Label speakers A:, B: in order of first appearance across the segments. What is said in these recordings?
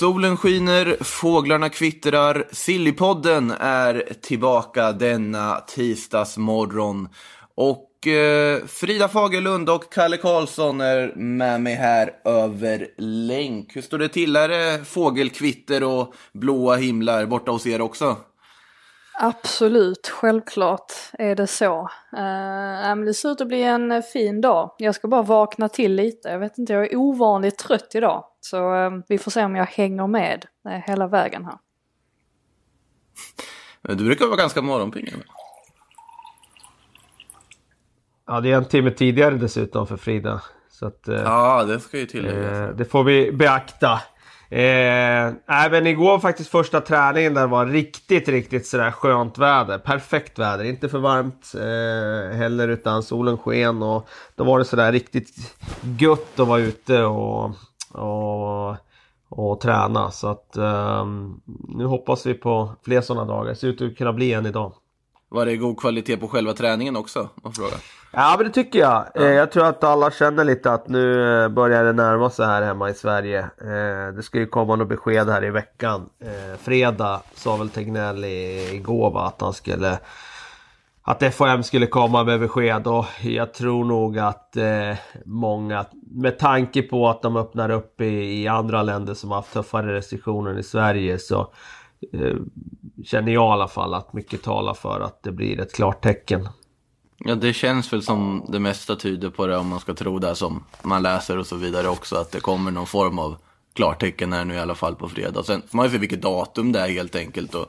A: Solen skiner, fåglarna kvittrar, Sillypodden är tillbaka denna tisdagsmorgon. Och eh, Frida Fagerlund och Kalle Karlsson är med mig här över länk. Hur står det till? Är det fågelkvitter och blåa himlar borta hos er också?
B: Absolut, självklart är det så. Uh, det ser ut att bli en eh, fin dag. Jag ska bara vakna till lite. Jag vet inte, jag är ovanligt trött idag. Så uh, vi får se om jag hänger med uh, hela vägen här.
A: Du brukar vara ganska morgonpigg.
C: Ja, det är en timme tidigare dessutom för Frida. Så att, eh,
A: Ja, det ska ju tilläggas.
C: eh, det får vi beakta. Eh, även igår faktiskt första träningen där var riktigt, riktigt sådär skönt väder. Perfekt väder, inte för varmt eh, heller utan solen sken och då var det sådär riktigt gött att vara ute och, och, och träna. Så att ehm, nu hoppas vi på fler sådana dagar. Det ser ut att kunna bli en idag.
A: Var det god kvalitet på själva träningen också? Man frågar.
C: Ja men det tycker jag. Eh, jag tror att alla känner lite att nu eh, börjar det närma sig här hemma i Sverige. Eh, det ska ju komma något besked här i veckan. Fredag sa väl Tegnell igår va, att han skulle att FHM skulle komma med besked och jag tror nog att eh, många med tanke på att de öppnar upp i, i andra länder som har haft tuffare restriktioner än i Sverige så eh, känner jag i alla fall att mycket talar för att det blir ett klart tecken.
A: Ja, det känns väl som det mesta tyder på det om man ska tro det som man läser och så vidare också. Att det kommer någon form av klartecken här nu i alla fall på fredag. Sen får man ju se vilket datum det är helt enkelt och,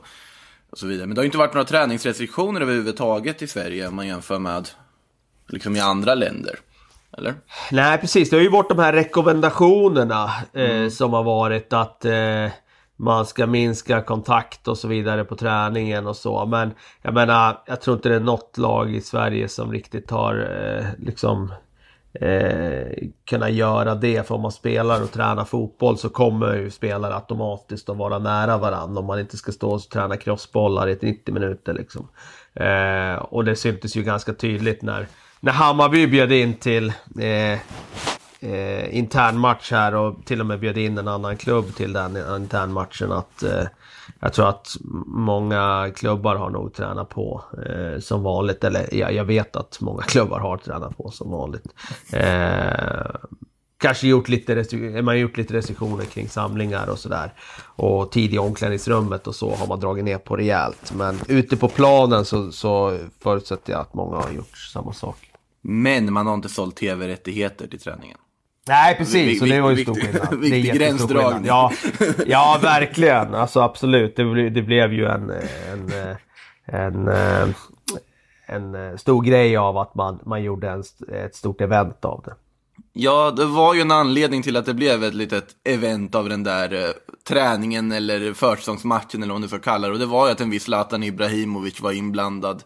A: och så vidare. Men det har ju inte varit några träningsrestriktioner överhuvudtaget i Sverige om man jämför med liksom i andra länder. Eller?
C: Nej precis, det har ju varit de här rekommendationerna eh, som har varit att eh, man ska minska kontakt och så vidare på träningen och så. Men jag menar, jag tror inte det är något lag i Sverige som riktigt har eh, liksom eh, kunna göra det. För om man spelar och tränar fotboll så kommer ju spelare automatiskt att vara nära varandra. Om man inte ska stå och träna crossbollar i 90 minuter liksom. Eh, och det syntes ju ganska tydligt när, när Hammarby bjöd in till eh, eh, internmatch här och till och med bjöd in en annan klubb till den internmatchen. Att, eh, jag tror att många klubbar har nog tränat på eh, som vanligt. Eller ja, jag vet att många klubbar har tränat på som vanligt. Eh, kanske gjort lite, restri- man gjort lite restriktioner kring samlingar och sådär. Och tid i omklädningsrummet och så har man dragit ner på rejält. Men ute på planen så, så förutsätter jag att många har gjort samma sak.
A: Men man har inte sålt tv-rättigheter till träningen.
C: Nej precis, så det var ju
A: Viktig-
C: stor skillnad.
A: viktig gränsdragning.
C: Ja, ja verkligen, alltså absolut. Det, ble, det blev ju en, en, en, en, en stor grej av att man, man gjorde en, ett stort event av det.
A: Ja, det var ju en anledning till att det blev ett litet event av den där eh, träningen eller försäsongsmatchen eller vad man nu ska kalla det. Och det var ju att en viss Zlatan Ibrahimovic var inblandad.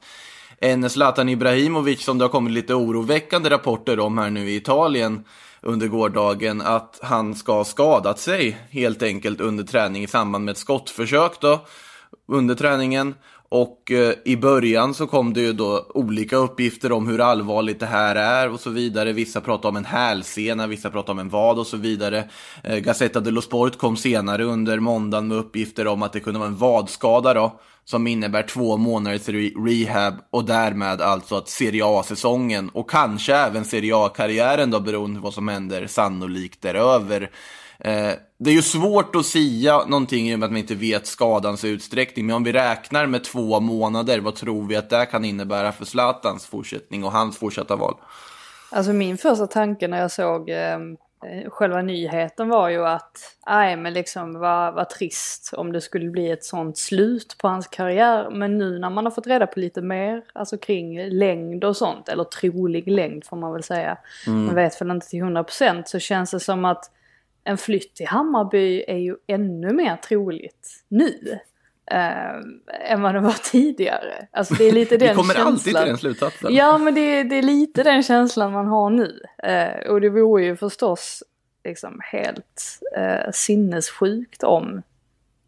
A: En Zlatan Ibrahimovic som det har kommit lite oroväckande rapporter om här nu i Italien under gårdagen att han ska ha skadat sig helt enkelt under träning i samband med ett skottförsök då under träningen. Och eh, i början så kom det ju då olika uppgifter om hur allvarligt det här är och så vidare. Vissa pratar om en hälsena, vissa pratar om en vad och så vidare. Eh, Gazzetta dello Sport kom senare under måndagen med uppgifter om att det kunde vara en vadskada då. Som innebär två månaders rehab och därmed alltså att Serie A-säsongen och kanske även Serie A-karriären då beroende på vad som händer sannolikt är över. Eh, det är ju svårt att sia någonting i och med att man inte vet skadans utsträckning, men om vi räknar med två månader, vad tror vi att det kan innebära för Zlatans fortsättning och hans fortsatta val?
B: Alltså min första tanke när jag såg eh, själva nyheten var ju att, nej men liksom vad, vad trist om det skulle bli ett sånt slut på hans karriär. Men nu när man har fått reda på lite mer, alltså kring längd och sånt, eller trolig längd får man väl säga. Man vet väl inte till 100% så känns det som att en flytt till Hammarby är ju ännu mer troligt nu. Eh, än vad det var tidigare. Alltså det är lite den
A: Vi kommer
B: känslan.
A: alltid till den slutsatsen.
B: Ja men det, det är lite den känslan man har nu. Eh, och det vore ju förstås liksom helt eh, sinnessjukt om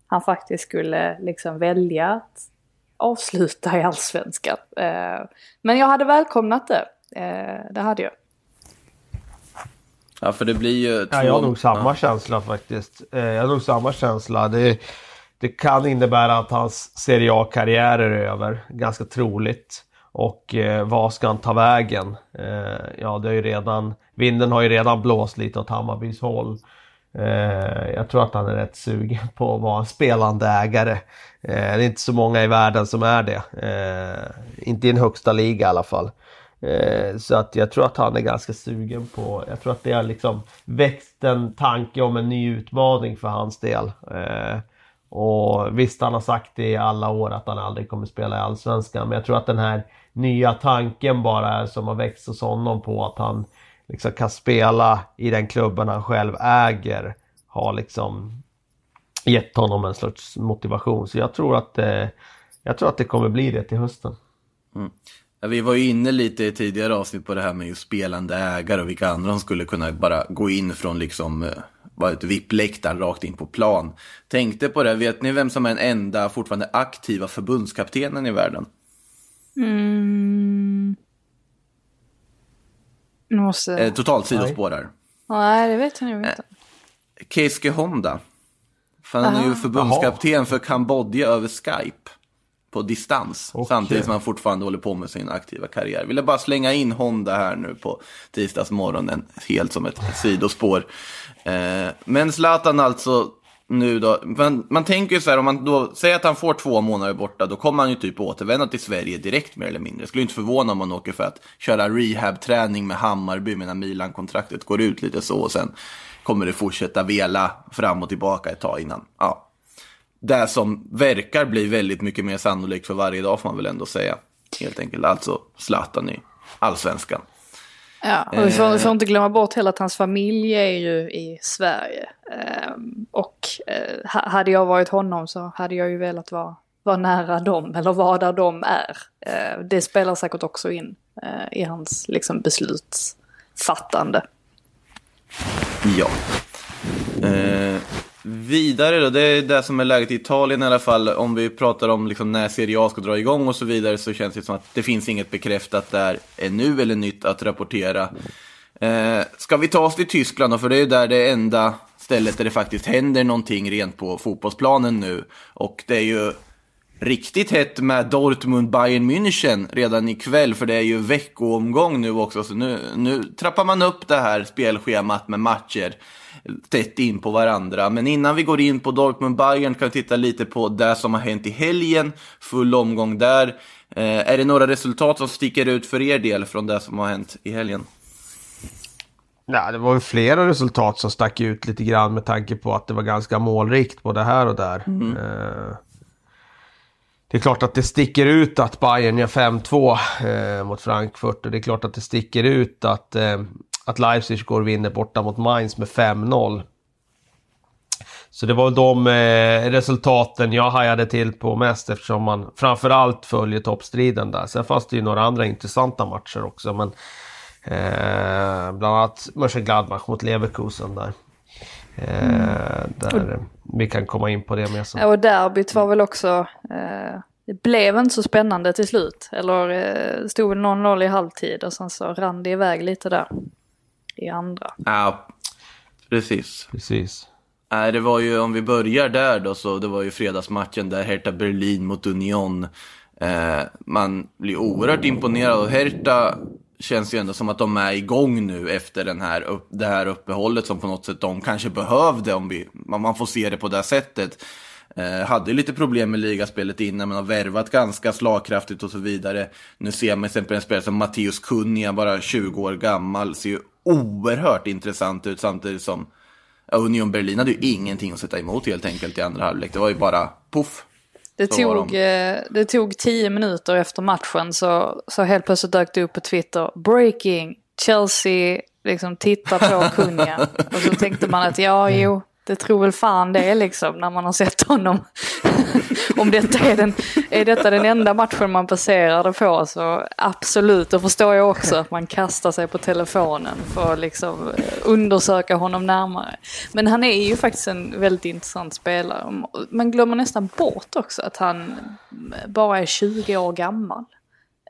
B: han faktiskt skulle liksom välja att avsluta i allsvenskan. Eh, men jag hade välkomnat det. Eh, det hade jag.
A: Ja, för det blir ju två...
C: Ja, jag har nog samma
A: Ja.
C: känsla faktiskt. Eh, Jag har nog samma känsla. Det, det kan innebära att hans Serie A-karriär är över. Ganska troligt. Och eh, vad ska han ta vägen? Eh, ja, det är ju redan... Vinden har ju redan blåst lite åt Hammarbys håll. Eh, jag tror att han är rätt sugen på att vara en spelande ägare. Eh, det är inte så många i världen som är det. Eh, inte i en högsta liga i alla fall. Eh, så att jag tror att han är ganska sugen på, jag tror att det har liksom växt en tanke om en ny utmaning för hans del. Eh, och visst, han har sagt det i alla år att han aldrig kommer spela i Allsvenskan, men jag tror att den här nya tanken bara är som har växt hos honom på att han liksom kan spela i den klubben han själv äger. Har liksom gett honom en slags motivation. Så jag tror att, eh, jag tror att det kommer bli det till hösten. Mm.
A: Ja, vi var ju inne lite i tidigare avsnitt på det här med just spelande ägare och vilka andra som skulle kunna bara gå in från liksom eh, eh, vad ett VIP-läktaren rakt in på plan. Tänkte på det, vet ni vem som är den enda fortfarande aktiva förbundskaptenen i världen?
B: Mm. Nu måste...
A: Eh, totalt sidospår här.
B: Nej, det vet jag inte.
A: Keisuke Honda. För han är ju
B: Aha.
A: förbundskapten för Kambodja över Skype. På distans.
C: Okej.
A: Samtidigt som han fortfarande håller på med sin aktiva karriär. Ville bara slänga in Honda här nu på tisdagsmorgonen. Helt som ett sidospår. Eh, men Zlatan alltså nu då. Man, man tänker ju så här om man då säger att han får två månader borta. Då kommer han ju typ återvända till Sverige direkt mer eller mindre. Skulle inte förvåna om han åker för att köra rehab-träning med Hammarby medan Milan-kontraktet går ut lite så. Och sen kommer det fortsätta vela fram och tillbaka ett tag innan. Ja, det som verkar bli väldigt mycket mer sannolikt för varje dag får man väl ändå säga. Helt enkelt, alltså Zlatan i allsvenskan.
B: Ja, och vi får, vi får inte glömma bort heller att hans familj är ju i Sverige. Ehm, och eh, ha- hade jag varit honom så hade jag ju velat vara, vara nära dem eller vara där de är. Eh, det spelar säkert också in eh, i hans liksom, beslutsfattande.
A: Ja. Eh, vidare då, det är det som är läget i Italien i alla fall. Om vi pratar om liksom när Serie A ska dra igång och så vidare så känns det som att det finns inget bekräftat där ännu eller nytt att rapportera. Eh, ska vi ta oss till Tyskland då, för det är ju där det enda stället där det faktiskt händer någonting rent på fotbollsplanen nu. Och det är ju riktigt hett med Dortmund Bayern München redan ikväll för det är ju veckoomgång nu också så nu, nu trappar man upp det här spelschemat med matcher tätt in på varandra. Men innan vi går in på Dortmund Bayern kan vi titta lite på det som har hänt i helgen, full omgång där. Eh, är det några resultat som sticker ut för er del från det som har hänt i helgen?
C: Nej, det var ju flera resultat som stack ut lite grann med tanke på att det var ganska målrikt både här och där. Eh, det är klart att det sticker ut att Bayern gör 5-2 eh, mot Frankfurt och det är klart att det sticker ut att, eh, att Leipzig går och vinner borta mot Mainz med 5-0. Så det var väl de eh, resultaten jag hajade till på mest eftersom man framförallt följer toppstriden där. Sen fanns det ju några andra intressanta matcher också men eh, bland annat Mönchengladbach mot Leverkusen där. Eh, där vi kan komma in på det med sen.
B: Och derbyt var väl också, eh, det blev inte så spännande till slut. Eller eh, stod väl 0-0 i halvtid och sen så rann det iväg lite där i andra.
A: Ja, precis.
C: Precis.
A: Nej, det var ju, om vi börjar där då, så det var ju fredagsmatchen där Hertha Berlin mot Union. Eh, man blir oerhört imponerad och Hertha känns ju ändå som att de är igång nu efter den här, upp, det här uppehållet som på något sätt de kanske behövde, om vi, man får se det på det sättet. Eh, hade lite problem med ligaspelet innan, men har värvat ganska slagkraftigt och så vidare. Nu ser man till exempel en spelare som Matteus Kunja, bara 20 år gammal, ser ju oerhört intressant ut samtidigt som Union Berlin hade ju ingenting att sätta emot helt enkelt i andra halvlek. Det var ju bara poff.
B: Det
A: Så
B: tog,
A: de.
B: eh, det tog tio minuter efter matchen så, så helt plötsligt dök det upp på Twitter. Breaking! Chelsea liksom tittar på kungen. Och så tänkte man att ja, jo, det tror väl fan det liksom när man har sett honom. Om detta är, den, är detta den enda matchen man passerar det på så absolut, då förstår jag också att man kastar sig på telefonen för att liksom eh, undersöka honom närmare. Men han är ju faktiskt en väldigt intressant spelare. Man glömmer nästan bort också att han bara är 20 år gammal.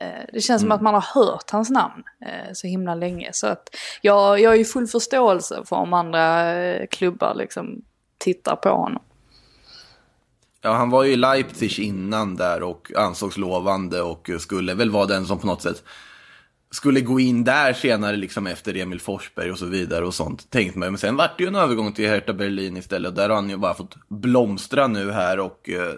B: Eh, det känns som att man har hört hans namn eh, så himla länge. Så att jag, jag är ju full förståelse för om andra eh, klubbar liksom tittar på honom.
A: Ja, han var ju i Leipzig innan där och ansågs lovande och skulle väl vara den som på något sätt skulle gå in där senare liksom efter Emil Forsberg och så vidare och sånt. Tänkte man, men sen vart det ju en övergång till Hertha Berlin istället. och Där har han ju bara fått blomstra nu här och eh,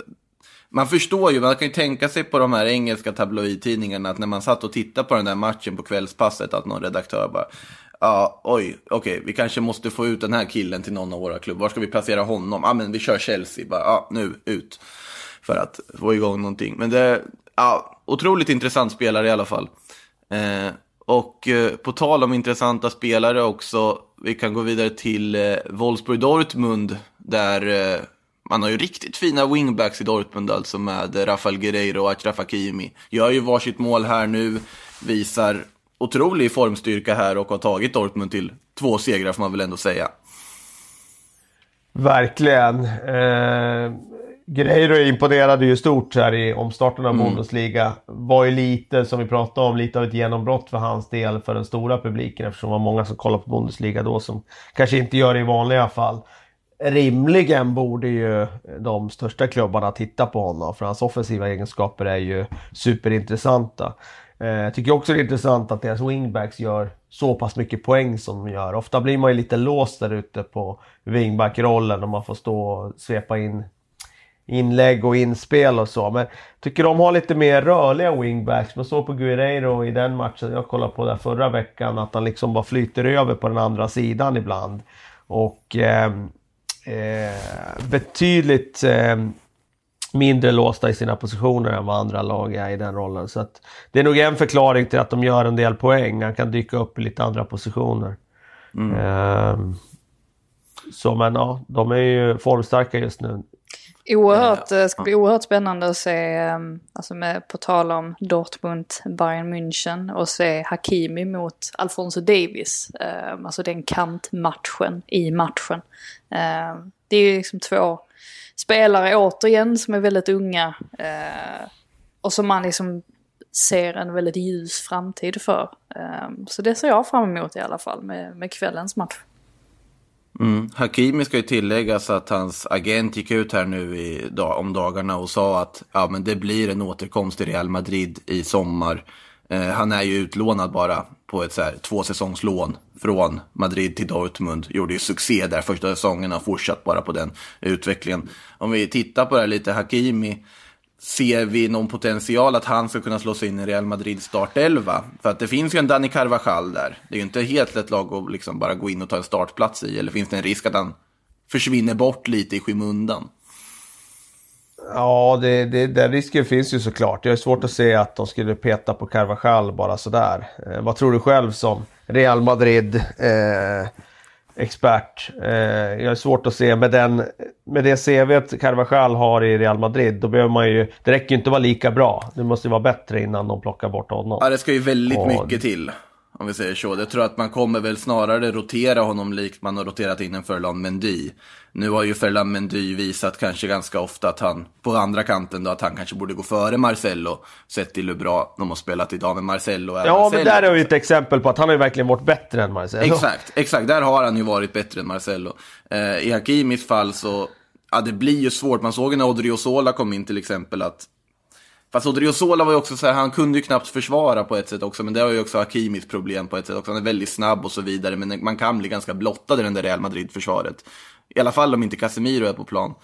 A: man förstår ju, man kan ju tänka sig på de här engelska tabloidtidningarna att när man satt och tittade på den där matchen på kvällspasset att någon redaktör bara Ja, oj, okej, okay, vi kanske måste få ut den här killen till någon av våra klubbar. Var ska vi placera honom? Ja, men vi kör Chelsea. Bara, ja, nu, ut. För att få igång någonting. Men det är ja, otroligt intressant spelare i alla fall. Eh, och eh, på tal om intressanta spelare också, vi kan gå vidare till eh, Wolfsburg Dortmund, där eh, man har ju riktigt fina wingbacks i Dortmund alltså med Rafael Guerreiro och Achraf Hakimi. Gör ju varsitt mål här nu, visar otrolig formstyrka här och har tagit Dortmund till två segrar får man väl ändå säga.
C: Verkligen. Eh, Guerreiro imponerade ju stort här i omstarten av mm. Bundesliga. Var ju lite, som vi pratade om, lite av ett genombrott för hans del för den stora publiken eftersom det var många som kollade på Bundesliga då som kanske inte gör det i vanliga fall rimligen borde ju de största klubbarna titta på honom för hans offensiva egenskaper är ju superintressanta. Eh, jag tycker också det är intressant att deras wingbacks gör så pass mycket poäng som de gör. Ofta blir man ju lite låst där ute på wingback-rollen och man får stå och svepa in inlägg och inspel och så. Men jag tycker de har lite mer rörliga wingbacks. Man såg på Guerreiro i den matchen jag kollade på där förra veckan att han liksom bara flyter över på den andra sidan ibland. Och eh, eh, betydligt eh, mindre låsta i sina positioner än vad andra lag är i den rollen. Så att det är nog en förklaring till att de gör en del poäng. Han kan dyka upp i lite andra positioner. Mm. Eh, så men ja, de är ju formstarka just nu.
B: Oerhört, det ska bli oerhört spännande att se, ehm, alltså med, på tal om Dortmund, Bayern München och se Hakimi mot Alfonso Davis. Ehm, alltså den kantmatchen i matchen. Ehm, det är ju liksom två spelare återigen som är väldigt unga. Eh, och som man liksom ser en väldigt ljus framtid för. Ehm, så det ser jag fram emot i alla fall med, med kvällens match.
A: Mm. Hakimi ska ju tilläggas att hans agent gick ut här nu i, om dagarna och sa att ja, men det blir en återkomst i Real Madrid i sommar. Eh, han är ju utlånad bara på ett så här, tvåsäsongslån från Madrid till Dortmund. Gjorde ju succé där första säsongen och fortsatt bara på den utvecklingen. Om vi tittar på det här lite, Hakimi Ser vi någon potential att han ska kunna slå sig in i Real Madrid startelva? För att det finns ju en Dani Carvajal där. Det är ju inte helt lätt lag att liksom bara gå in och ta en startplats i. Eller finns det en risk att han försvinner bort lite i skymundan?
C: Ja, det, det, den risken finns ju såklart. Det är svårt att se att de skulle peta på Carvajal bara sådär. Eh, vad tror du själv som Real Madrid? Eh. Eh, jag har svårt att se med, den, med det CV Carvajal har i Real Madrid. Då behöver man ju, det räcker ju inte att vara lika bra. Det måste vara bättre innan de plockar bort honom.
A: Ja, det ska ju väldigt och... mycket till. Om vi säger så. Jag tror att man kommer väl snarare rotera honom likt man har roterat in en Ferland Mendy. Nu har ju Ferland Mendy visat kanske ganska ofta att han, på andra kanten då, att han kanske borde gå före Marcello. Sett till hur bra de har spelat idag med Marcello.
C: Ja, Marcello. men där är ju ett exempel på att han har ju verkligen varit bättre än Marcello.
A: Exakt, exakt. Där har han ju varit bättre än Marcello. Eh, I Hakimis fall så, ja det blir ju svårt. Man såg när Odriozola kom in till exempel att Fast Odriozola var ju också så här, han kunde ju knappt försvara på ett sätt också, men det var ju också Hakimis problem på ett sätt också. Han är väldigt snabb och så vidare, men man kan bli ganska blottad i den där Real Madrid-försvaret. I alla fall om inte Casemiro är på plan.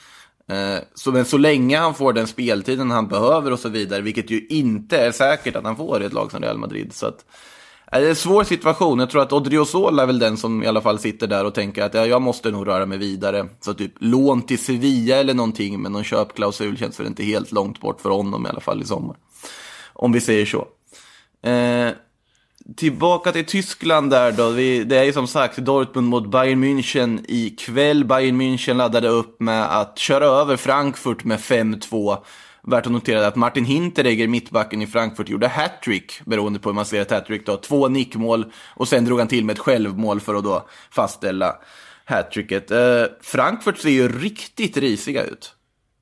A: Eh, så, men så länge han får den speltiden han behöver och så vidare, vilket ju inte är säkert att han får i ett lag som Real Madrid. Så att, Äh, det är en svår situation. Jag tror att Odriozola är väl den som i alla fall sitter där och tänker att ja, jag måste nog röra mig vidare. Så typ lån till Sevilla eller någonting med någon köpklausul känns väl inte helt långt bort för honom i alla fall i sommar. Om vi säger så. Eh, tillbaka till Tyskland där då. Vi, det är ju som sagt Dortmund mot Bayern München ikväll. Bayern München laddade upp med att köra över Frankfurt med 5-2. Värt att notera att Martin Hinteregger, mittbacken i Frankfurt, gjorde hattrick, beroende på hur man ser ett hattrick då. Två nickmål och sen drog han till med ett självmål för att då fastställa hattricket. Eh, Frankfurt ser ju riktigt risiga ut.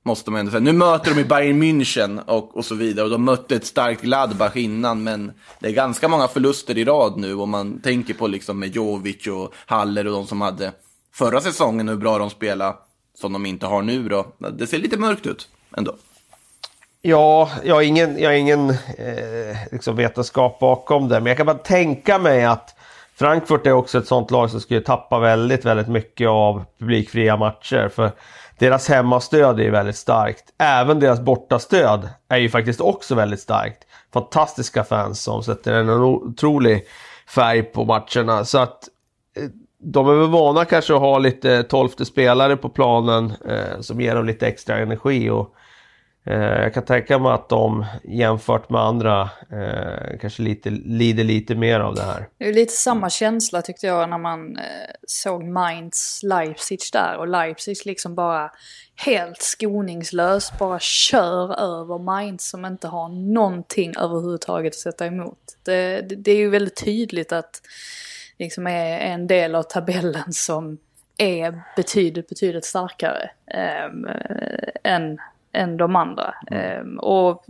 A: Måste man ändå säga. Nu möter de i Bayern München och, och så vidare. Och de mötte ett starkt Gladbach innan. Men det är ganska många förluster i rad nu. Om man tänker på liksom med Jovic och Haller och de som hade förra säsongen och hur bra de spelade. Som de inte har nu då. Det ser lite mörkt ut ändå.
C: Ja, jag har ingen, jag har ingen eh, liksom vetenskap bakom det. Men jag kan bara tänka mig att Frankfurt är också ett sånt lag som skulle tappa väldigt, väldigt mycket av publikfria matcher. För deras hemmastöd är ju väldigt starkt. Även deras bortastöd är ju faktiskt också väldigt starkt. Fantastiska fans som sätter en otrolig färg på matcherna. Så att eh, de är väl vana kanske att ha lite tolfte spelare på planen eh, som ger dem lite extra energi. Och Eh, Eh, jag kan tänka mig att de jämfört med andra eh, kanske lite, lider lite mer av det här.
B: Det är lite samma känsla tyckte jag när man eh, såg Mainz Leipzig där och Leipzig liksom bara helt skoningslöst bara kör över Mainz som inte har någonting överhuvudtaget att sätta emot. Det, det, det är ju väldigt tydligt att liksom är en del av tabellen som är betydligt, betydligt starkare ehm, eh, än än de andra. Mm. Ehm, och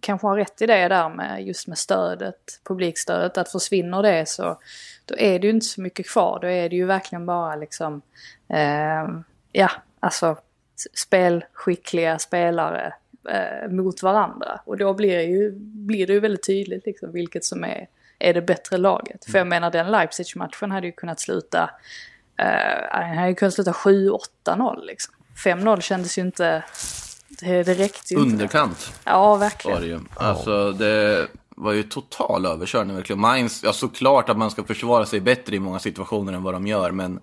B: kanske har rätt i det där med just med stödet, publikstödet, att försvinner det så då är det ju inte så mycket kvar. Då är det ju verkligen bara liksom, eh, ja, alltså spelskickliga spelare eh, mot varandra. Och då blir, ju, blir det ju väldigt tydligt liksom vilket som är, är det bättre laget. Mm. För jag menar den Leipzig-matchen hade ju kunnat sluta, eh, hade ju kunnat sluta 7-8-0 liksom. 5-0 kändes ju inte det, räckte ju
A: Underkant.
B: Inte. Ja, verkligen.
A: Var det ju. Alltså, det var ju total överkörning verkligen. Mainz, ja såklart att man ska försvara sig bättre i många situationer än vad de gör, men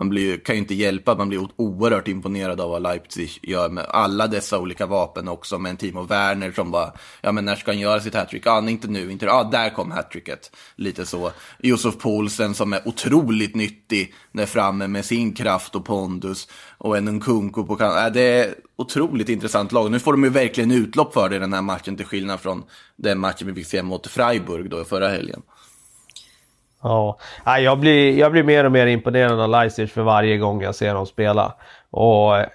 A: man blir, kan ju inte hjälpa att man blir oerhört imponerad av vad Leipzig gör med alla dessa olika vapen också med en Timo Werner som bara, ja men när ska han göra sitt hattrick? Ah, ja, inte nu, inte Ja, ah, där kom hattricket. Lite så. Josef Poulsen som är otroligt nyttig där framme med sin kraft och pondus och en Nkunku på kanten. Äh, det är otroligt intressant lag. Nu får de ju verkligen utlopp för det i den här matchen till skillnad från den matchen vi fick se mot Freiburg då förra helgen.
C: Ja, jag blir, jag blir mer och mer imponerad av Leipzig för varje gång jag ser dem spela. Och eh,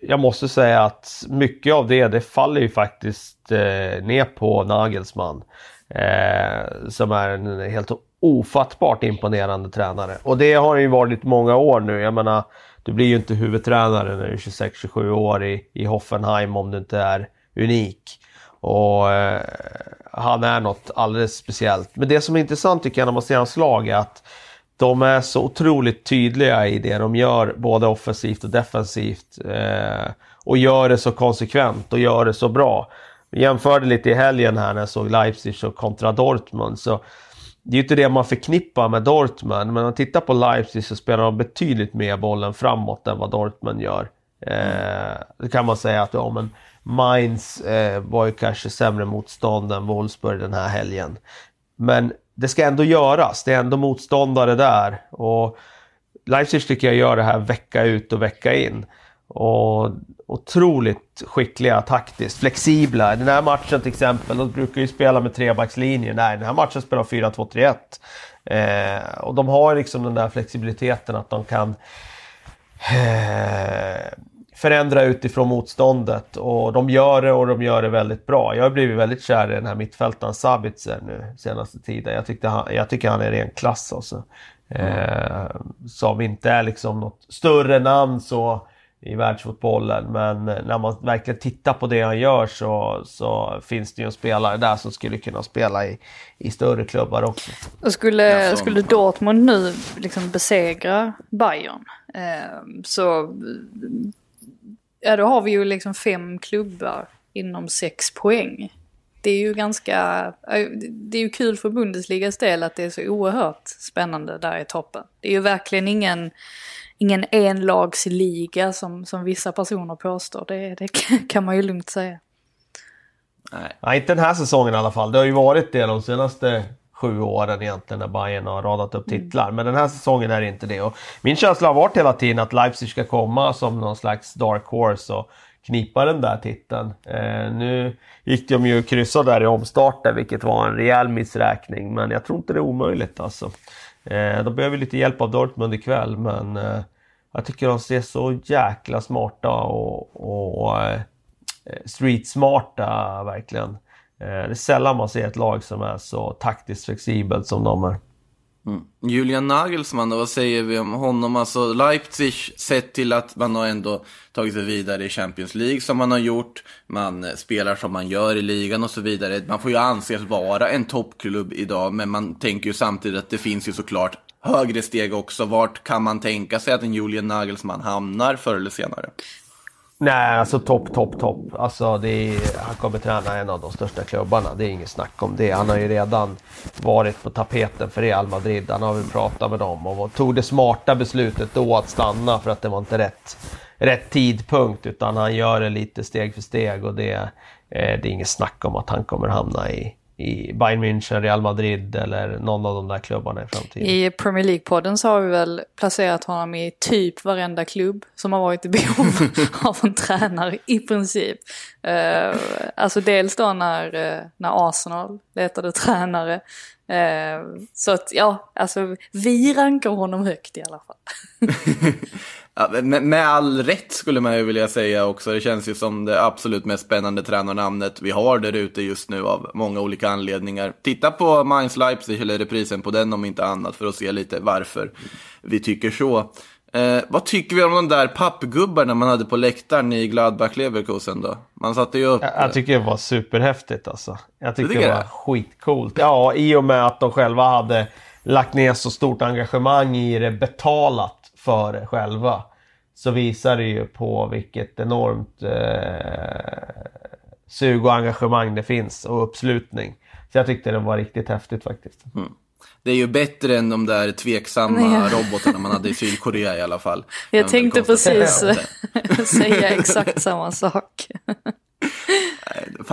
C: jag måste säga att mycket av det, det faller ju faktiskt eh, ner på Nagelsmann. Eh, som är en helt ofattbart imponerande tränare. Och det har ju varit många år nu. Jag menar, du blir ju inte huvudtränare när du är 26-27 år i, i Hoffenheim om du inte är unik. Och eh, han är något alldeles speciellt. Men det som är intressant tycker jag när man ser hans lag är att de är så otroligt tydliga i det de gör, både offensivt och defensivt. Eh, och gör det så konsekvent och gör det så bra. Jag jämförde lite i helgen här när jag såg Leipzig och kontra Dortmund. Så det är ju inte det man förknippar med Dortmund, men om man tittar på Leipzig så spelar de betydligt mer bollen framåt än vad Dortmund gör. Eh, det kan man säga att ja, men Mainz eh, var ju kanske sämre motstånd än Wolfsburg den här helgen. Men det ska ändå göras, det är ändå motståndare där. Och Leipzig tycker jag gör det här vecka ut och vecka in. Och otroligt skickliga taktiskt, flexibla. Den här matchen till exempel, de brukar ju spela med trebackslinjer. Nej, den här matchen spelar 4-2-3-1. Eh, och de har liksom den där flexibiliteten att de kan eh, förändra utifrån motståndet. Och de gör det och de gör det väldigt bra. Jag har blivit väldigt kär i den här mittfältaren Sabitzer nu senaste tiden. Jag, tyckte han, jag tycker han är ren klass alltså. Eh, som inte är liksom något större namn så i världsfotbollen. Men när man verkligen tittar på det han gör så, så finns det ju en spelare där som skulle kunna spela i, i större klubbar också.
B: Och skulle, ja, skulle Dortmund nu liksom besegra Bayern eh, så ja, då har vi ju liksom fem klubbar inom sex poäng. Det är ju ganska, det är ju kul för Bundesligas del att det är så oerhört spännande där i toppen. Det är ju verkligen ingen, ingen enlagsliga som, som vissa personer påstår. Det, det kan man ju lugnt säga.
C: Nej. Nej, inte den här säsongen i alla fall. Det har ju varit det de senaste sju åren egentligen när Bayern har radat upp titlar. Men den här säsongen är det inte det. Och min känsla har varit hela tiden att Leipzig ska komma som någon slags dark horse och knipa den där titeln. Eh, nu gick de ju kryssa där i omstarten vilket var en rejäl missräkning. Men jag tror inte det är omöjligt alltså. Eh, de behöver lite hjälp av Dortmund ikväll men eh, jag tycker de ser så jäkla smarta och, och eh, street-smarta verkligen. Eh, det är sällan man ser ett lag som är så taktiskt flexibelt som de är. Mm.
A: Julian Nagelsmann då, vad säger vi om honom? Alltså Leipzig, sett till att man har ändå tagit sig vidare i Champions League som man har gjort, man eh, spelar som man gör i ligan och så vidare. Man får ju anses vara en toppklubb idag, men man tänker ju samtidigt att det finns ju såklart högre steg också. Vart kan man tänka sig att en Julian Nagelsmann hamnar förr eller senare?
C: Nej, alltså topp, topp, topp. Alltså, det är, han kommer träna en av de största klubbarna. Det är inget snack om det. Han har ju redan varit på tapeten för Real Madrid. Han har väl pratat med dem och tog det smarta beslutet då att stanna för att det var inte rätt, rätt tidpunkt. Utan han gör det lite steg för steg och det, eh, det är inget snack om att han kommer hamna i, i Bayern München, Real Madrid eller någon av de där klubbarna i framtiden.
B: I Premier League-podden så har vi väl placerat honom i typ varenda klubb som har varit i behov av en tränare i princip. Uh, alltså dels då när, uh, när Arsenal letade tränare. Uh, så att ja, alltså vi rankar honom högt i alla fall.
A: Med, all rätt skulle man ju vilja säga också. Det känns ju som det absolut mest spännande tränarnamnet vi har där ute just nu av många olika anledningar. Titta på Mainz Leipzig eller reprisen på den om inte annat för att se lite varför vi tycker så. Eh, vad tycker vi om de där pappgubbarna man hade på läktaren i Gladbach Leverkusen då? Man satte ju upp...
C: Jag, jag tycker det var superhäftigt alltså. Jag tycker, tycker det var det? skitcoolt. Ja, i och med att de själva hade lagt ner så stort engagemang i det betalat för det själva. Så visar det ju på vilket enormt eh, sug och engagemang det finns och uppslutning. Så jag tyckte det var riktigt häftigt faktiskt.
A: Mm. Det är ju bättre än de där tveksamma ja. robotarna man hade i Sydkorea i alla fall.
B: Jag tänkte precis säga exakt samma sak.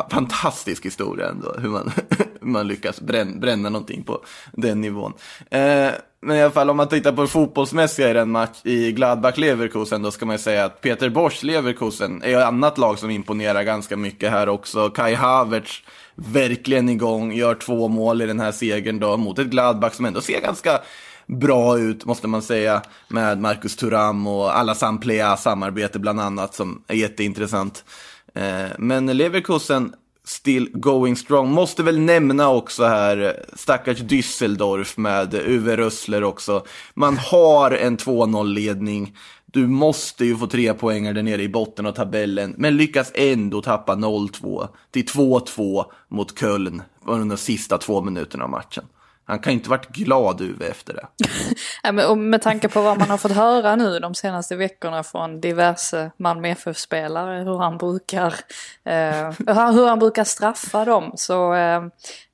A: Fantastisk historia ändå, hur man, hur man lyckas bränna, bränna någonting på den nivån. Eh, men i alla fall om man tittar på det fotbollsmässiga i den match i Gladbach-Leverkusen, då ska man ju säga att Peter Bosch Leverkusen är ett annat lag som imponerar ganska mycket här också. Kai Havertz verkligen igång, gör två mål i den här segern då mot ett Gladbach som ändå ser ganska bra ut, måste man säga, med Marcus Thuram och Alassane Plea samarbete bland annat som är jätteintressant. Eh, men Leverkusen still going strong. Måste väl nämna också här eh, stackars Düsseldorf med Uwe Rössler också. Man har en 2-0-ledning. Du måste ju få tre poängar där nere i botten av tabellen, men lyckas ändå tappa 0-2 till 2-2 mot Köln under de sista två minuterna av matchen. Han kan inte varit glad Uwe efter det.
B: ja, men, och med tanke på vad man har fått höra nu de senaste veckorna från diverse Malmö FF-spelare, hur han brukar, eh, hur han brukar straffa dem, så eh,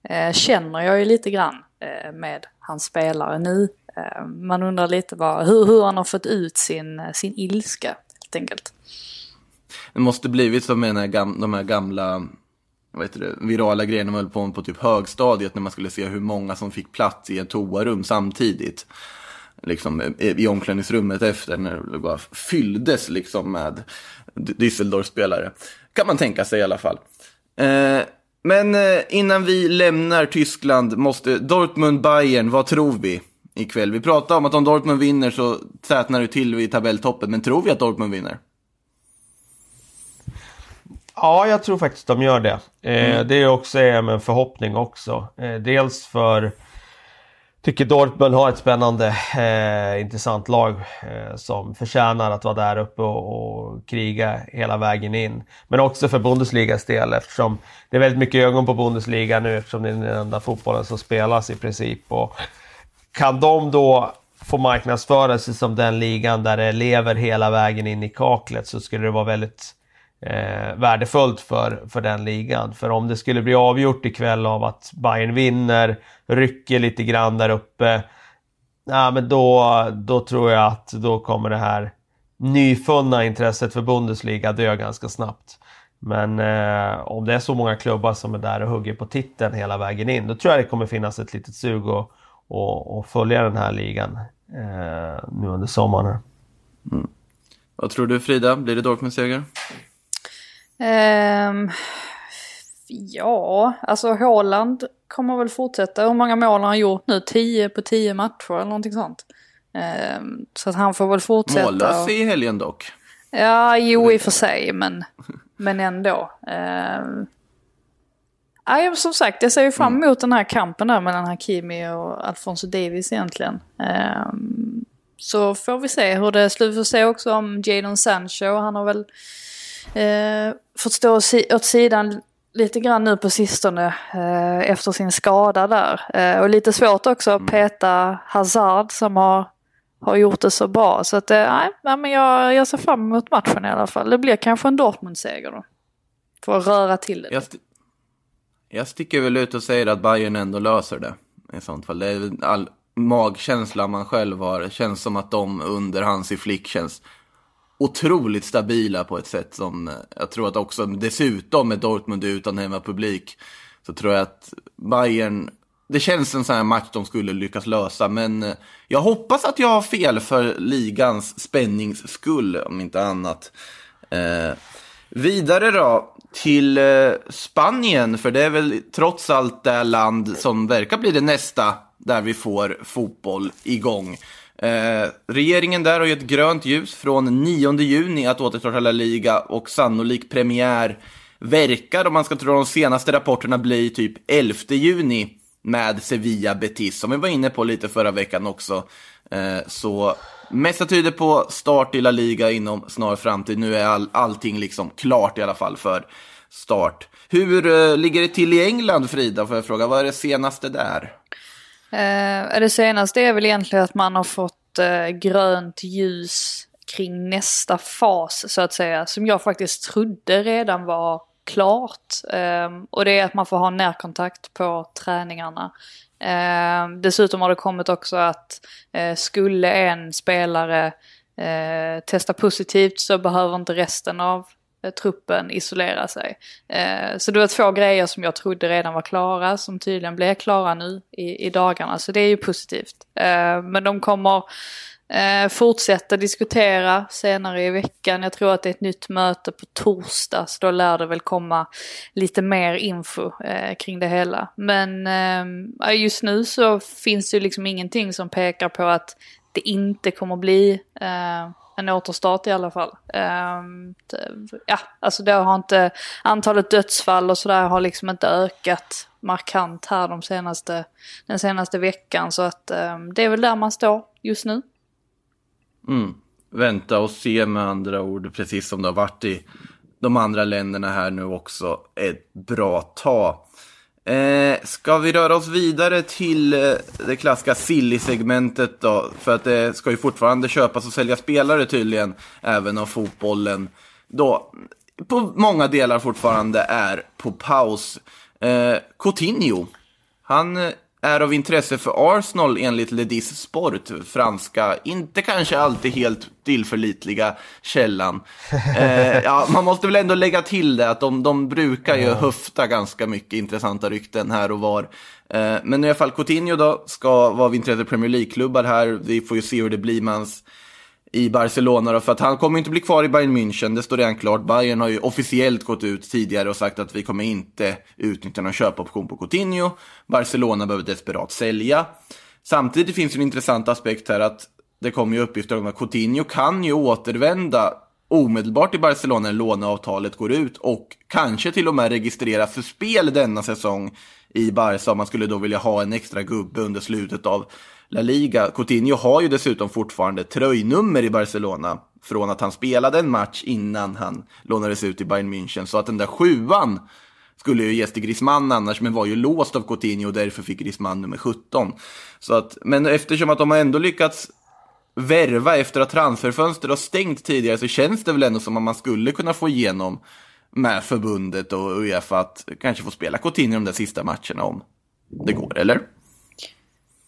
B: eh, känner jag ju lite grann eh, med hans spelare nu. Eh, man undrar lite vad, hur, hur han har fått ut sin, sin ilska, helt enkelt.
A: Det måste blivit som med de här gamla vad heter det, virala grejerna man höll på med på typ högstadiet när man skulle se hur många som fick plats i ett toarum samtidigt. Liksom i omklädningsrummet efter när det bara fylldes liksom med Düsseldorf-spelare. Kan man tänka sig i alla fall. Eh, men eh, innan vi lämnar Tyskland måste Dortmund-Bayern, vad tror vi ikväll? Vi pratade om att om Dortmund vinner så tätnar det till vid tabelltoppen, men tror vi att Dortmund vinner?
C: Ja, jag tror faktiskt de gör det. Eh, mm. Det är också en förhoppning också. Eh, dels för tycker Dortmund har ett spännande, eh, intressant lag eh, som förtjänar att vara där uppe och, och, kriga hela vägen in. Men också för Bundesligas del eftersom det är väldigt mycket ögon på Bundesliga nu eftersom det är den enda fotbollen som spelas i princip. Och kan de då få marknadsföra sig som den ligan där det lever hela vägen in i kaklet så skulle det vara väldigt eh, värdefullt för, för den ligan. För om det skulle bli avgjort ikväll av att Bayern vinner, rycker lite grann där uppe, ja, men då, då tror jag att då kommer det här nyfunna intresset för Bundesliga dö ganska snabbt. Men eh, om det är så många klubbar som är där och hugger på titeln hela vägen in, då tror jag det kommer finnas ett litet sug att att, att följa den här ligan eh, nu under sommaren. Mm.
A: Vad tror du Frida, blir det Dortmund-seger?
B: Ehm, ja, alltså Haaland kommer väl fortsätta. Hur många mål har han gjort nu? 10 på 10 matcher eller någonting sånt. Ehm, så att han får väl fortsätta.
A: Mållös
B: och-
A: i helgen dock.
B: Ja, jo i och för sig, men, men ändå. Ehm, ja, ja, som sagt, jag ser ju fram emot den här kampen där mellan Hakimi och Alfonso Davis egentligen. Ehm, så får vi se hur det slutar. Vi får se också om Jadon Sancho, han har väl eh, fått stå åt sidan lite grann nu på sistone eh, efter sin skada där. Eh, och lite svårt också att peta Hazard som har, har gjort det så bra. Så att, eh, nej, men jag, jag ser fram emot matchen i alla fall. Det blir kanske en Dortmund-seger då. För att röra till det.
A: Jag, st- jag sticker väl ut och säger att Bayern ändå löser det. I sånt fall. Det är all magkänsla man själv har. Det känns som att de under Hansi Flick känns otroligt stabila på ett sätt som eh, jag tror att också dessutom med Dortmund utan hemmapublik så tror jag att Bayern det känns en sån här match de skulle lyckas lösa, men eh, jag hoppas att jag har fel för ligans spännings skull, om inte annat. Eh, vidare då till eh, Spanien, för det är väl trots allt det land som verkar bli det nästa där vi får fotboll igång. Eh, regeringen där har gett grönt ljus från 9 juni att återstarta La Liga och sannolik premiär verkar, om man ska tro de senaste rapporterna, bli typ 11 juni med Sevilla Betis, som vi var inne på lite förra veckan också. Eh, så mesta tyder på start i La Liga inom snar framtid. Nu är all, allting liksom klart i alla fall för start. Hur eh, ligger det till i England, Frida? Får jag fråga, vad är det senaste där?
B: Eh, det senaste är väl egentligen att man har fått eh, grönt ljus kring nästa fas så att säga. Som jag faktiskt trodde redan var klart. Eh, och det är att man får ha närkontakt på träningarna. Eh, dessutom har det kommit också att eh, skulle en spelare eh, testa positivt så behöver inte resten av Eh, truppen isolera sig. Eh, så det var två grejer som jag trodde redan var klara som tydligen blev klara nu i, i dagarna. Så det är ju positivt. Eh, men de kommer eh, fortsätta diskutera senare i veckan. Jag tror att det är ett nytt möte på torsdag så då lär det väl komma lite mer info eh, kring det hela. Men eh, just nu så finns det ju liksom ingenting som pekar på att det inte kommer bli eh, en återstart i alla fall. Ehm, det- ja, alltså det har inte, antalet dödsfall och sådär har liksom inte ökat markant här de senaste, den senaste veckan. Så att ehm, det är väl där man står just nu.
A: Mm. Vänta och se med andra ord, precis som det har varit i de andra länderna här nu också ett bra tag. Eh, ska vi röra oss vidare till eh, det klassiska silly-segmentet då? För att det ska ju fortfarande köpas och säljas spelare tydligen, även av fotbollen. Då, på många delar fortfarande är på paus. Eh, Coutinho, han eh, är av intresse för Arsenal enligt Ledis Sport, franska, inte kanske alltid helt tillförlitliga källan. Eh, ja, man måste väl ändå lägga till det att de, de brukar ju höfta ganska mycket intressanta rykten här och var. Eh, men i alla fall Coutinho då ska vara av intresse för Premier League-klubbar här. Vi får ju se hur det blir med hans i Barcelona då, för att han kommer inte bli kvar i Bayern München, det står redan klart. Bayern har ju officiellt gått ut tidigare och sagt att vi kommer inte utnyttja någon köpoption på Coutinho. Barcelona behöver desperat sälja. Samtidigt finns det en intressant aspekt här att det kommer ju uppgifter om att Coutinho kan ju återvända omedelbart i Barcelona när låneavtalet går ut och kanske till och med registreras för spel denna säsong i Barca om man skulle då vilja ha en extra gubbe under slutet av La Liga. Coutinho har ju dessutom fortfarande tröjnummer i Barcelona från att han spelade en match innan han lånades ut i Bayern München. Så att den där sjuan skulle ju ges till Griezmann annars, men var ju låst av Coutinho och därför fick Griezmann nummer 17. Så att, men eftersom att de har ändå lyckats värva efter att transferfönstret har stängt tidigare så känns det väl ändå som att man skulle kunna få igenom med förbundet och Uefa att kanske få spela Coutinho de där sista matcherna om det går, eller?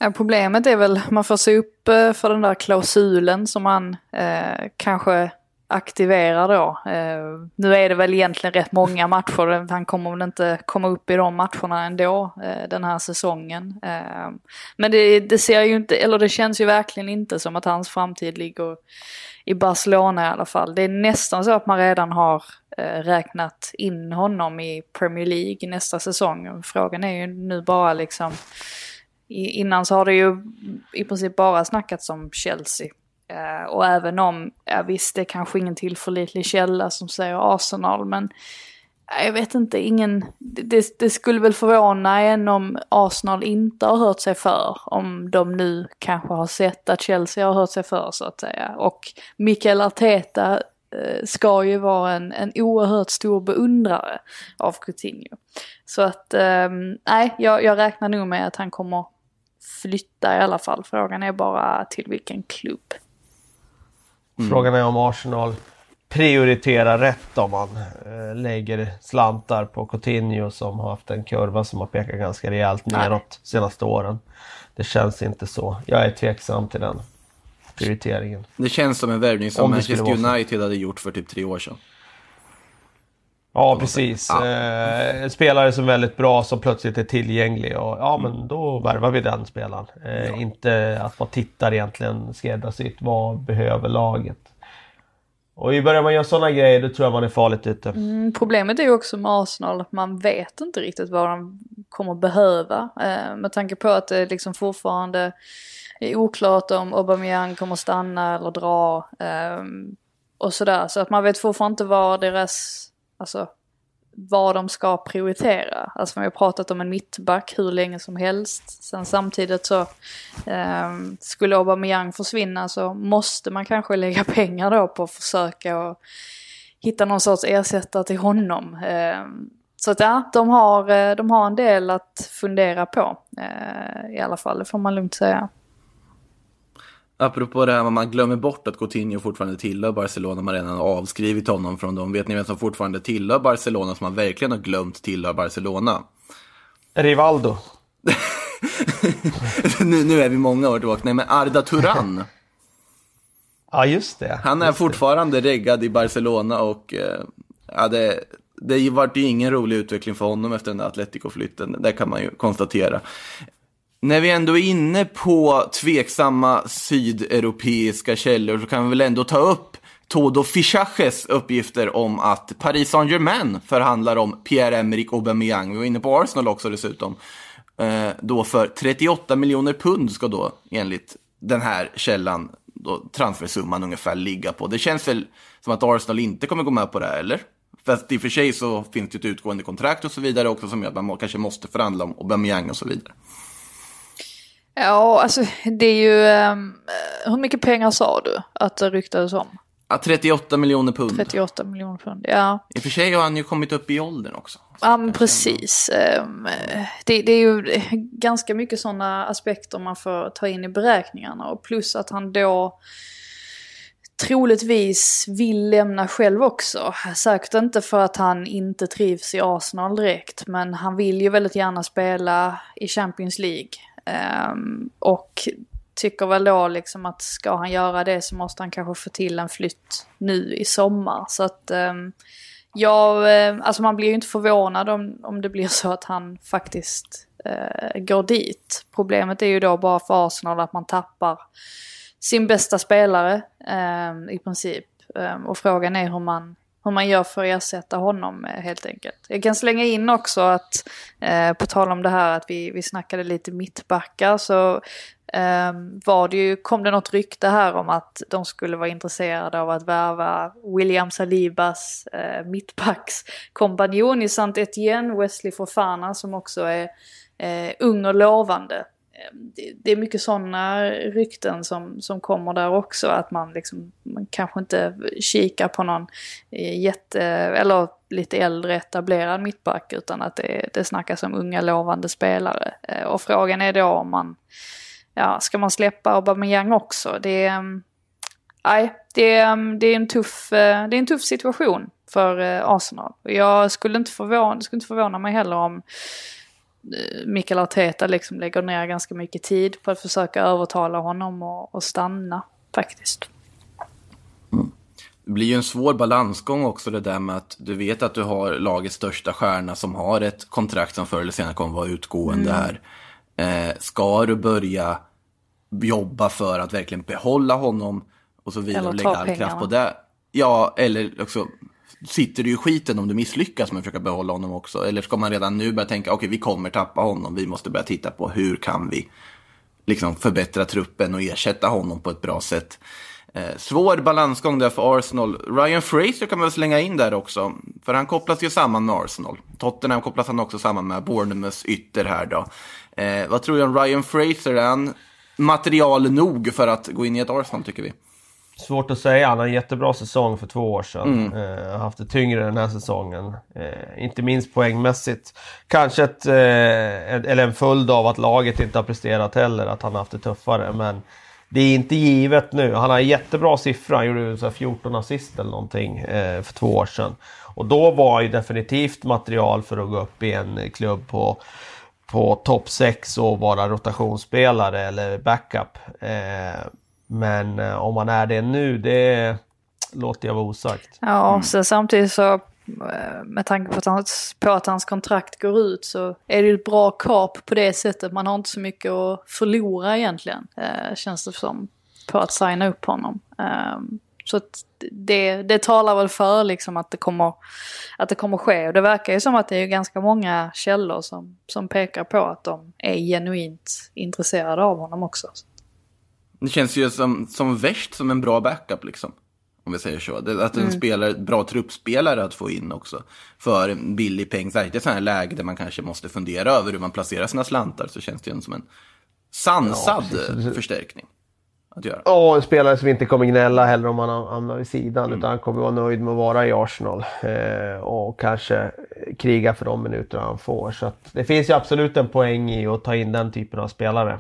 B: Ja, problemet är väl man får se upp eh, för den där klausulen som man eh, kanske aktiverar då. Eh, nu är det väl egentligen rätt många matcher, han kommer väl inte komma upp i de matcherna ändå eh, den här säsongen. Eh, men det, det, ser ju inte, eller det känns ju verkligen inte som att hans framtid ligger i Barcelona i alla fall. Det är nästan så att man redan har eh, räknat in honom i Premier League nästa säsong. Frågan är ju nu bara liksom, innan så har det ju i princip bara snackats om Chelsea. Eh, och även om, ja visst det är kanske ingen tillförlitlig källa som säger Arsenal men eh, jag vet inte, ingen, det, det, skulle väl förvåna en om Arsenal inte har hört sig för. Om de nu kanske har sett att Chelsea har hört sig för så att säga. Och Mikael Arteta eh, ska ju vara en, en oerhört stor beundrare av Coutinho. Så att, ehm, nej, jag, jag räknar nog med att han kommer flytta i alla fall. Frågan är bara till vilken klubb.
C: Mm. Frågan är om Arsenal prioriterar rätt om man eh, lägger slantar på Coutinho som har haft en kurva som har pekat ganska rejält neråt senaste åren. Det känns inte så. Jag är tveksam till den prioriteringen.
A: Det känns som en värvning som Manchester United hade gjort för typ tre år sedan.
C: Ja, precis. Ja. Eh, spelare som är väldigt bra som plötsligt är tillgänglig och ja men mm. då värvar vi den spelaren. Eh, ja. Inte att man tittar egentligen skräddarsytt. Vad behöver laget? Och i börjar man göra sådana grejer då tror jag man är farligt ute.
B: Mm, problemet är ju också med Arsenal att man vet inte riktigt vad de kommer behöva. Eh, med tanke på att det liksom fortfarande är oklart om Aubameyang kommer stanna eller dra. Eh, och sådär. Så att man vet fortfarande inte vad deras alltså, vad de ska prioritera. Alltså vi har pratat om en mittback hur länge som helst. Sen samtidigt så eh, skulle Aubameyang försvinna så måste man kanske lägga pengar då på att försöka och hitta någon sorts ersättare till honom. Eh, så att ja, de har, eh, de har en del att fundera på eh, i alla fall, det får man lugnt säga.
A: Apropå det här man glömmer bort att Coutinho fortfarande tillhör Barcelona, man redan har avskrivit honom från dem. Vet ni vem som fortfarande tillhör Barcelona, som man verkligen har glömt tillhör Barcelona?
C: Rivaldo.
A: nu, nu är vi många år tillbaka. Nej, men Arda Turan.
C: ja, just det.
A: Han är
C: just
A: fortfarande det. reggad i Barcelona och eh, ja, det, det vart ju ingen rolig utveckling för honom efter den där Atletico-flytten. Det kan man ju konstatera. När vi ändå är inne på tveksamma sydeuropeiska källor så kan vi väl ändå ta upp Todo Fichaches uppgifter om att Paris Saint-Germain förhandlar om Pierre-Emerick Aubameyang. Vi var inne på Arsenal också dessutom. Eh, då för 38 miljoner pund ska då enligt den här källan då transfersumman ungefär ligga på. Det känns väl som att Arsenal inte kommer gå med på det här, eller? Fast i och för sig så finns det ett utgående kontrakt och så vidare också som gör att man kanske måste förhandla om Aubameyang och så vidare.
B: Ja, alltså det är ju... Um, hur mycket pengar sa du att det ryktades om?
A: Ja, 38 miljoner pund.
B: 38 miljoner pund, ja.
A: I och för sig har han ju kommit upp i åldern också.
B: Ja, men precis. Um, det, det, är ju ganska mycket sådana aspekter man får ta in i beräkningarna. Och plus att han då troligtvis vill lämna själv också. Säkert inte för att han inte trivs i Arsenal direkt, men han vill ju väldigt gärna spela i Champions League. Um, och tycker väl då liksom att ska han göra det så måste han kanske få till en flytt nu i sommar. Så att um, jag, eh, alltså man blir ju inte förvånad om, om det blir så att han faktiskt uh, går dit. Problemet är ju då bara för Arsenal att man tappar sin bästa spelare um, i princip. och frågan är hur man hur man gör för att ersätta honom eh, helt enkelt. Jag kan slänga in också att, eh, på tal om det här att vi, vi snackade lite mittbackar, så eh, var det ju, kom det något rykte här om att de skulle vara intresserade av att värva William Salibas eh, mittbackskompanjon i saint Etienne, Wesley Fofana som också är eh, ung och lovande. Ehm, det är mycket sådana rykten som, som kommer där också. Att man, liksom, man kanske inte kikar på någon eh, jätte, eller lite äldre etablerad mittback utan att det, det snackas om unga lovande spelare. Eh, och frågan är då om man, ja, ska man släppa Aubameyang också? Det ehm, nej, det är, det är, en, tuff, eh, det är en tuff situation för Arsenal. Jag skulle inte förvåna, skulle inte förvåna mig heller om Mikael Arteta liksom lägger ner ganska mycket tid på att försöka övertala honom att stanna faktiskt.
A: Mm. Det blir ju en svår balansgång också det där med att du vet att du har lagets största stjärna som har ett kontrakt som förr eller senare kommer vara utgående här. Eh, ska du börja jobba för att verkligen behålla honom och så vidare
B: Eller
A: och lägga all kraft
B: pengarna.
A: på det. Ja, eller också sitter du i skiten om du misslyckas med att försöka behålla honom också. Eller ska man redan nu börja tänka, okej vi kommer tappa honom, vi måste börja titta på hur kan vi liksom förbättra truppen och ersätta honom på ett bra sätt. Eh, svår balansgång där för Arsenal. Ryan Fraser kan man väl slänga in där också. För han kopplas ju samman med Arsenal. Tottenham kopplas han också samman med Bournemouths ytter här då. Eh, vad tror du om Ryan Fraser? Är han material nog för att gå in i ett Arsenal tycker vi?
C: Svårt att säga. Han har en jättebra säsong för två år sedan. Eh, har haft det tyngre den här säsongen. Eh, inte minst poängmässigt. Kanske ett, eh, ett- eller en följd av att laget inte har presterat heller. Att han har haft det tuffare. Men det är inte givet nu. Han har en jättebra siffra. Han gjorde så här 14 assist eller någonting eh, för två år sedan. Och då var ju definitivt material för att gå upp i en klubb på på topp 6 och vara rotationsspelare eller backup. Eh, men eh, om man är det nu, det låter jag vara osagt.
B: Ja, så samtidigt så eh, med tanke på att, hans, på att hans kontrakt går ut så är det ju ett bra kap på det sättet. Man har inte så mycket att förlora egentligen, eh, känns det som, på att signa upp honom. Ehm, så det, det talar väl för liksom att det, kommer, att det kommer ske. Och det verkar ju som att det är ganska många källor som, som pekar på att de är genuint intresserade av honom också.
A: Det känns ju som, som värst som en bra backup liksom. Om vi säger så. Det, att en spelare, bra truppspelare att få in också. För en billig peng. Särskilt i ett sådant här läge där man kanske måste fundera över hur man placerar sina slantar. Så känns det ju som en sansad eh, förstärkning. Att göra.
C: Och en spelare som inte kommer gnälla heller om han hamnar vid sidan. Utan han kommer vara nöjd med att vara i Arsenal. Eh, och kanske kriga för de minuter han får. Så att det finns ju absolut en poäng i att ta in den typen av spelare.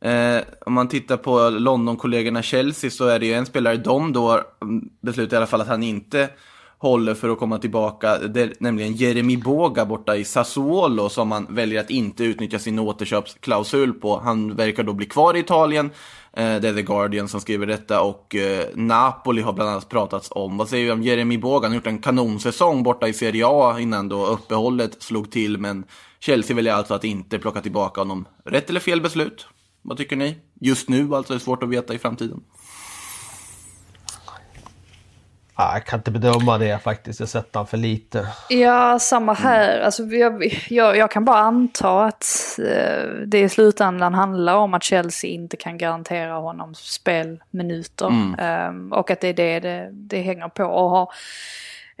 A: Eh, om man tittar på London-kollegorna Chelsea så är det ju en spelare de då beslutar i alla fall att han inte håller för att komma tillbaka, det, nämligen Jeremy Boga borta i Sassuolo som man väljer att inte utnyttja sin återköpsklausul på. Han verkar då bli kvar i Italien. Eh, det är The Guardian som skriver detta och eh, Napoli har bland annat pratats om. Vad säger vi om Jeremy Boga? Han har gjort en kanonsäsong borta i Serie A innan då uppehållet slog till men Chelsea väljer alltså att inte plocka tillbaka honom. Rätt eller fel beslut? Vad tycker ni? Just nu alltså, det är svårt att veta i framtiden.
C: Ah, jag kan inte bedöma det faktiskt. Jag har sett han för lite.
B: Ja, samma här. Alltså, jag, jag, jag kan bara anta att eh, det i slutändan handlar om att Chelsea inte kan garantera honom spelminuter. Ehm, och att det är det det, det hänger på. Och har,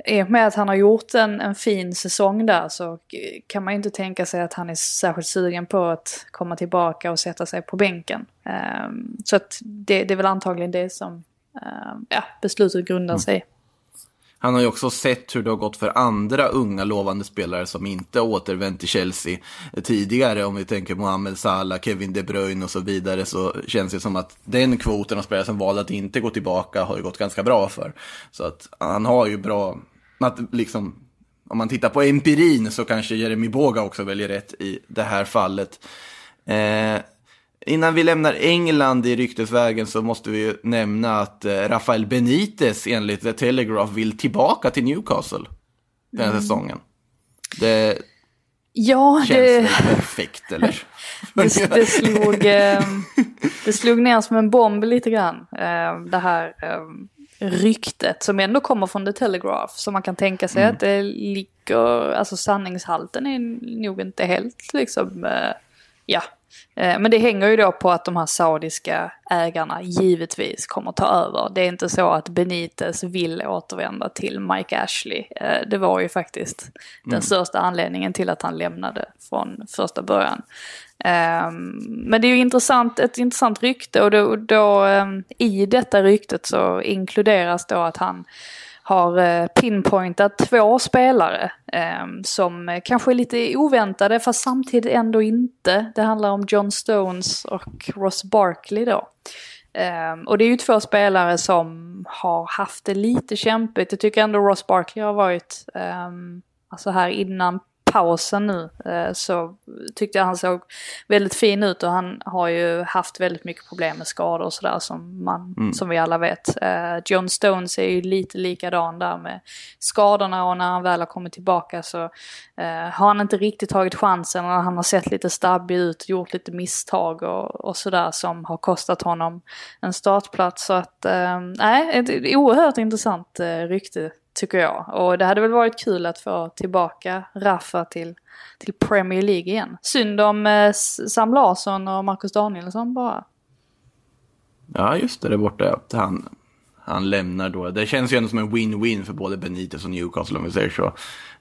B: i och med att han har gjort en, en fin säsong där så kan man ju inte tänka sig att han är särskilt sugen på att komma tillbaka och sätta sig på bänken. Ehm, så att det, det är väl antagligen det som ehm, ja, beslutet grundar sig i.
A: Han har ju också sett hur det har gått för andra unga lovande spelare som inte återvänt till Chelsea tidigare. Om vi tänker Mohamed Salah, Kevin De Bruyne och så vidare så känns det som att den kvoten av spelare som valde att inte gå tillbaka har ju gått ganska bra för. Så att han har ju bra, att liksom, om man tittar på empirin så kanske Jeremy Boga också väljer rätt i det här fallet. Eh, Innan vi lämnar England i ryktesvägen så måste vi ju nämna att eh, Rafael Benitez enligt The Telegraph vill tillbaka till Newcastle den här säsongen. Det
B: Ja,
A: känns
B: det...
A: väl perfekt, eller?
B: Det, det, slog, eh, det slog ner som en bomb lite grann. Eh, det här ryktet som ändå kommer från The Telegraph. Så man kan tänka sig att det ligger, alltså sanningshalten är nog inte helt liksom, ja. Eh, men det hänger ju då på att de här saudiska ägarna givetvis kommer ta över. Det är inte så att Benitez vill återvända till Mike Ashley. Eh, det var ju faktiskt den största anledningen till att han lämnade från första början. Um, men det är ju intressant, ett intressant rykte och då, då um, i detta ryktet så inkluderas då att han har eh, pinpointat två spelare ehm, som kanske är lite oväntade fast samtidigt ändå inte. Det handlar om John Stones och Ross Barkley då. Ehm, och det är ju två spelare som har haft det lite kämpigt. Jag tycker ändå Ross Barkley har varit, ehm, alltså här innan pausen nu eh, så tyckte jag han såg väldigt fin ut och han har ju haft väldigt mycket problem med skador och sådär som, man, som vi alla vet. Eh, John Stones är ju lite likadan där med skadorna och när han väl har kommit tillbaka så eh, har han inte riktigt tagit chansen och han har sett lite stabbig ut, gjort lite misstag och, och sådär som har kostat honom en startplats. Så att, nej, ett oerhört intressant rykte tycker jag. Och det hade väl varit kul att få tillbaka Rafa till, till Premier League igen. Synd om eh, Sam Larsson och Marcus Danielsson bara.
A: Ja, just det, där borta. Han, han lämnar då. Det känns ju ändå som en win-win för både Benitez och Newcastle om vi säger så.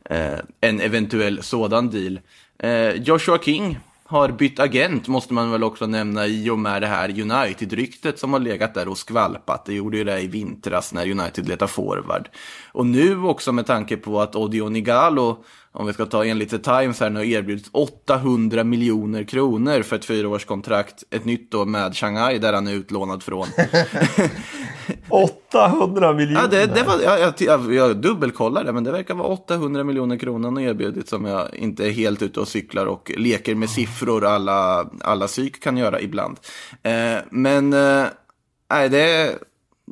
A: Eh, en eventuell sådan deal. Eh, Joshua King har bytt agent måste man väl också nämna i och med det här United-ryktet som har legat där och skvalpat. Det gjorde ju det i vintras när United letade forward. Och nu också med tanke på att Odion Igalo, om vi ska ta enligt The Times här nu, har erbjudits 800 miljoner kronor för ett fyraårskontrakt. Ett nytt då med Shanghai där han är utlånad från.
C: 800 miljoner!
A: Ja, det, det var, jag, jag, jag, jag dubbelkollade, men det verkar vara 800 miljoner kronor han erbjudit som jag inte är helt ute och cyklar och leker med siffror alla, alla psyk kan göra ibland. Eh, men, eh, det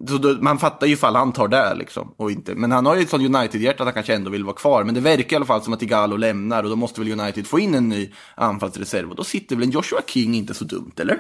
A: så då, man fattar ju ifall han tar det liksom. Och inte. Men han har ju ett sånt United-hjärta att han kanske ändå vill vara kvar. Men det verkar i alla fall som att Igalo lämnar och då måste väl United få in en ny anfallsreserv. Och då sitter väl en Joshua King inte så dumt, eller?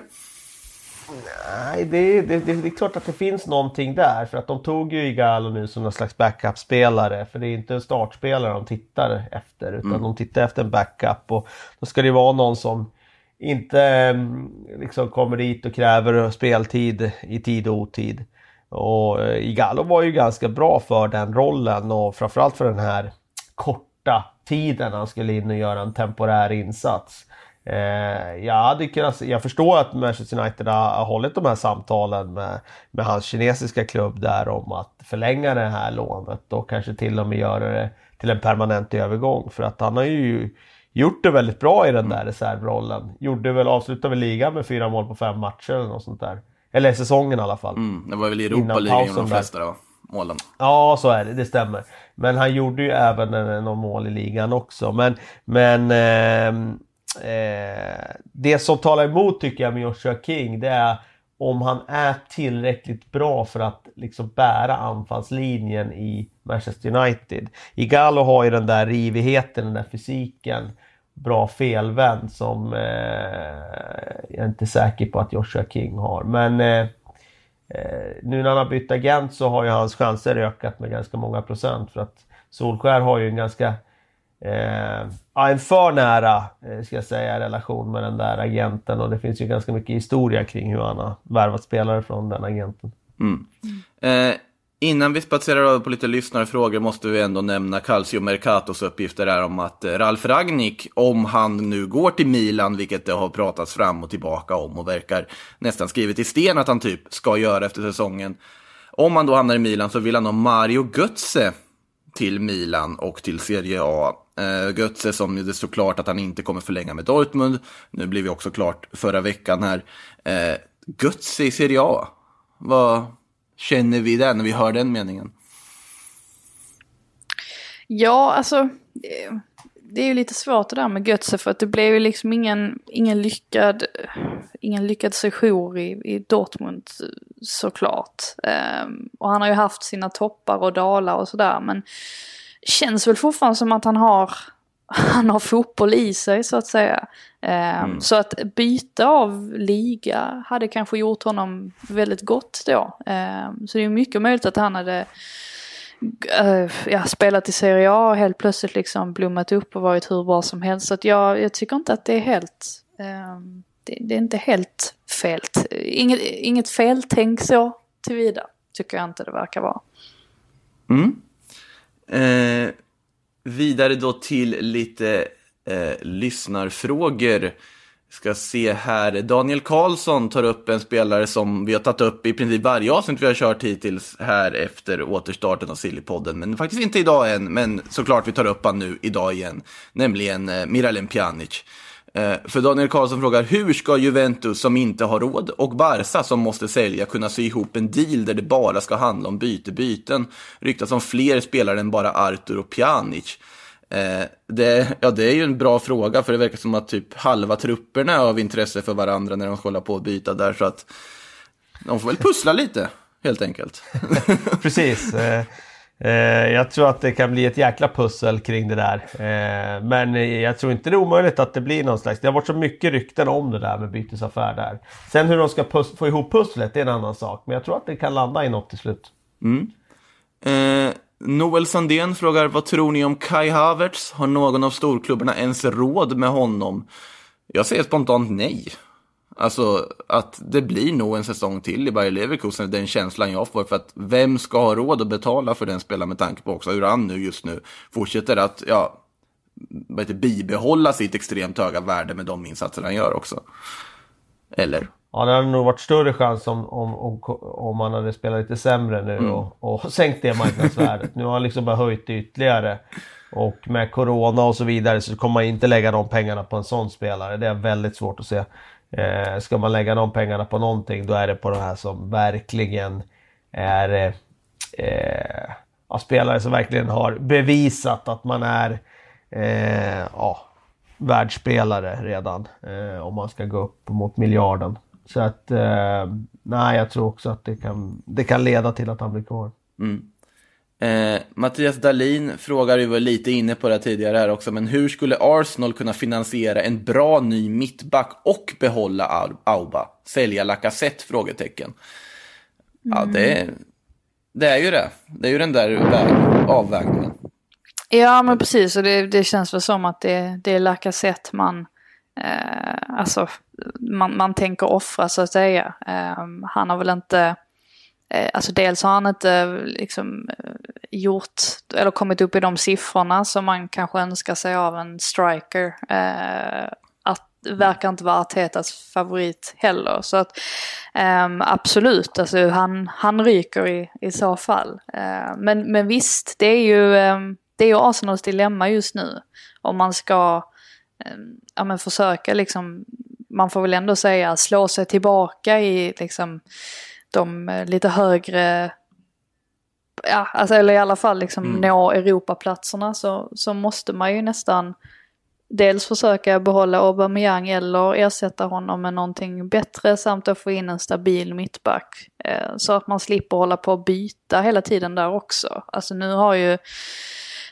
C: Nej, det, det, det, det är klart att det finns någonting där. För att de tog ju Igalo nu som någon slags backup-spelare. För det är inte en startspelare de tittar efter. Utan
A: Mm.
C: de tittar efter en backup. Och då ska det vara någon som inte mm, liksom kommer dit och kräver speltid i tid och otid. Och eh, Igalo var ju ganska bra för den rollen och framförallt för den här korta tiden han skulle in och göra en temporär insats. Eh, jag, hade kunnat, jag förstår att Manchester United har, hållit de här samtalen med, med hans kinesiska klubb där om att förlänga det här lånet och kanske till och med göra det till en permanent övergång. För att han har ju gjort det väldigt bra i den där reservrollen. Gjorde väl, avslutade väl ligan med fyra mål på fem matcher eller något sånt där. Eller säsongen i alla fall.
A: Mm, det var väl i Europa League de flesta då, målen.
C: Ja, så är det. Det stämmer. Men han gjorde ju även en- någon mål i ligan också. Men, men ehm, eh, det som talar emot tycker jag med Joshua King det är om han är tillräckligt bra för att liksom bära anfallslinjen i Manchester United. Igalo har ju den där rivigheten, den där fysiken. Bra felvänd som eh, jag är inte säker på att Joshua King har. Men eh, Eh, nu när han har bytt agent så har ju hans chanser ökat med ganska många procent för att Solskär har ju en ganska eh, en för nära eh, ska jag säga relation med den där agenten och det finns ju ganska mycket historia kring hur han har värvat spelare från den agenten. Mm.
A: Eh, innan vi spatserar över på lite lyssnarfrågor måste vi ändå nämna Calcio Mercatos uppgifter här om att eh, Ralf Ragnik, om han nu går till Milan, vilket det har pratats fram och tillbaka om och verkar nästan skrivet i sten att han typ ska göra efter säsongen. Om han då hamnar i Milan så vill han ha Mario Götze till Milan och till Serie A. Uh, Götze som ju det står klart att han inte kommer förlänga med Dortmund. Nu blev det också klart förra veckan här. Uh, Götze i Serie A. Vad känner vi där när vi hör den meningen?
B: Ja, alltså. Eh, det är ju lite svårt det där med Götze för att det blev ju liksom ingen, ingen lyckad, ingen lyckad sejour i, i Dortmund såklart. Ehm, och han har ju haft sina toppar och dalar och sådär men känns väl fortfarande som att han har, han har fotboll i sig så att säga. Ehm, Så att byta av liga hade kanske gjort honom väldigt gott då. Ehm, så det är mycket möjligt att han hade Eh, ja, spelat i Serie A och helt plötsligt liksom blommat upp och varit hur bra som helst. Så att jag, jag tycker inte att det är helt, ehm, det, det är inte helt fel. Inget, inget feltänk så tillvida tycker jag inte det verkar vara.
A: Mm. Eh, vidare då till lite eh, lyssnarfrågor. Ska se här. Daniel Karlsson tar upp en spelare som vi har tagit upp i princip varje avsnitt vi har kört hittills här efter återstarten av Sillypodden. Men faktiskt inte idag än, men såklart vi tar upp han nu idag igen. Nämligen eh, Miralem Pjanic. Eh, för Daniel Karlsson frågar, hur ska Juventus som inte har råd och Barca som måste sälja kunna sy ihop en deal där det bara ska handla om byte-byten? Ryktas om fler spelare än bara Artur och Pjanic. Eh, det, ja, det är ju en bra fråga, för det verkar som att typ halva trupperna är av intresse för varandra när de hålla på och byta där, så att de får väl pussla lite, helt enkelt.
C: Precis. Eh, eh, jag tror att det kan bli ett jäkla pussel kring det där. Eh, men jag tror inte det är omöjligt att det blir någon slags... Det har varit så mycket rykten om det där med bytesaffär där. Sen hur de ska få ihop pusslet, det är en annan sak. Men jag tror att det kan landa i något till slut.
A: Eh, Noel Sandén frågar, vad tror ni om Kai Havertz? Har någon av storklubbarna ens råd med honom? Jag säger spontant nej. Alltså att det blir nog en säsong till i Bayer Leverkusen, den känslan jag får. För att vem ska ha råd att betala för den spelaren med tanke på också hur han nu just nu fortsätter att, ja, bibehålla sitt extremt höga värde med de insatser han gör också. Eller?
C: Ja, det hade nog varit större chans om, om, om, om man hade spelat lite sämre nu och, och sänkt det marknadsvärdet. nu har han liksom bara höjt det ytterligare. Och med Corona och så vidare så kommer man inte lägga de pengarna på en sån spelare. Det är väldigt svårt att se. Eh, ska man lägga de pengarna på någonting då är det på de här som verkligen är eh, ja, spelare som verkligen har bevisat att man är eh, ja, världsspelare redan. Eh, om man ska gå upp mot miljarden. Så att eh, nej, jag tror också att det kan, det kan leda till att han blir kvar.
A: Eh, Mattias Dahlin frågar, vi var lite inne på det tidigare här också, men hur skulle Arsenal kunna finansiera en bra ny mittback och behålla Au- Auba? Sälja Lacazette? Frågetecken. Ja, det, det är ju det. Det är ju den där väg- avvägningen.
B: Ja men precis och det, det känns väl som att det, det är Lacazette man, eh, alltså, man, man tänker offra så att säga. Ehm, han har väl inte, eh, alltså dels har han inte liksom eh, gjort, eller kommit upp i de siffrorna som man kanske önskar sig av en striker. Eh, att, verkar inte vara Artetas favorit heller. Så att ehm, absolut, alltså han, han ryker i, i så fall. Men, men visst, det är ju ehm, det är ju Arsenals dilemma just nu. Om man ska ja, men försöka liksom, man får väl ändå säga slå sig tillbaka i liksom de eh, lite högre ja, alltså, eller i alla fall liksom nå Europaplatserna så, så måste man ju nästan dels försöka behålla Aubameyang eller ersätta honom med någonting bättre samt att få in en stabil mittback. Eh, så att man slipper hålla på att byta hela tiden där också. Alltså nu har ju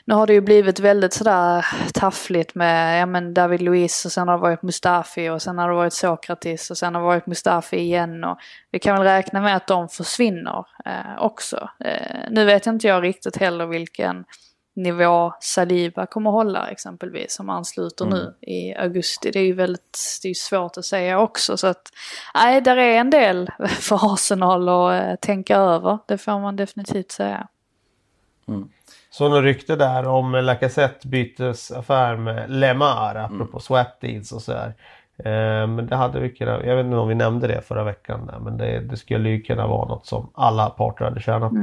B: nu har det ju blivit väldigt sådär taffligt med ja, men David Luiz och sen har det varit Mustafi och sen har det varit Sokratis och sen har det varit Mustafi igen. Och vi kan väl räkna med att de försvinner eh, också. Eh, nu vet inte jag riktigt heller vilken nivå Saliba kommer hålla exempelvis som ansluter nu i augusti. Det är ju väldigt det är svårt att säga också. Så att nej, där är en del för Arsenal att eh, tänka över. Det får man definitivt säga.
C: Så något rykte där om Lacazette bytesaffär med Lemar apropå swap deals och sådär. Eh, men det hade vi kunnat, jag vet inte om vi nämnde det förra veckan där, men det, det skulle ju kunna vara något som alla parter hade tjänat på.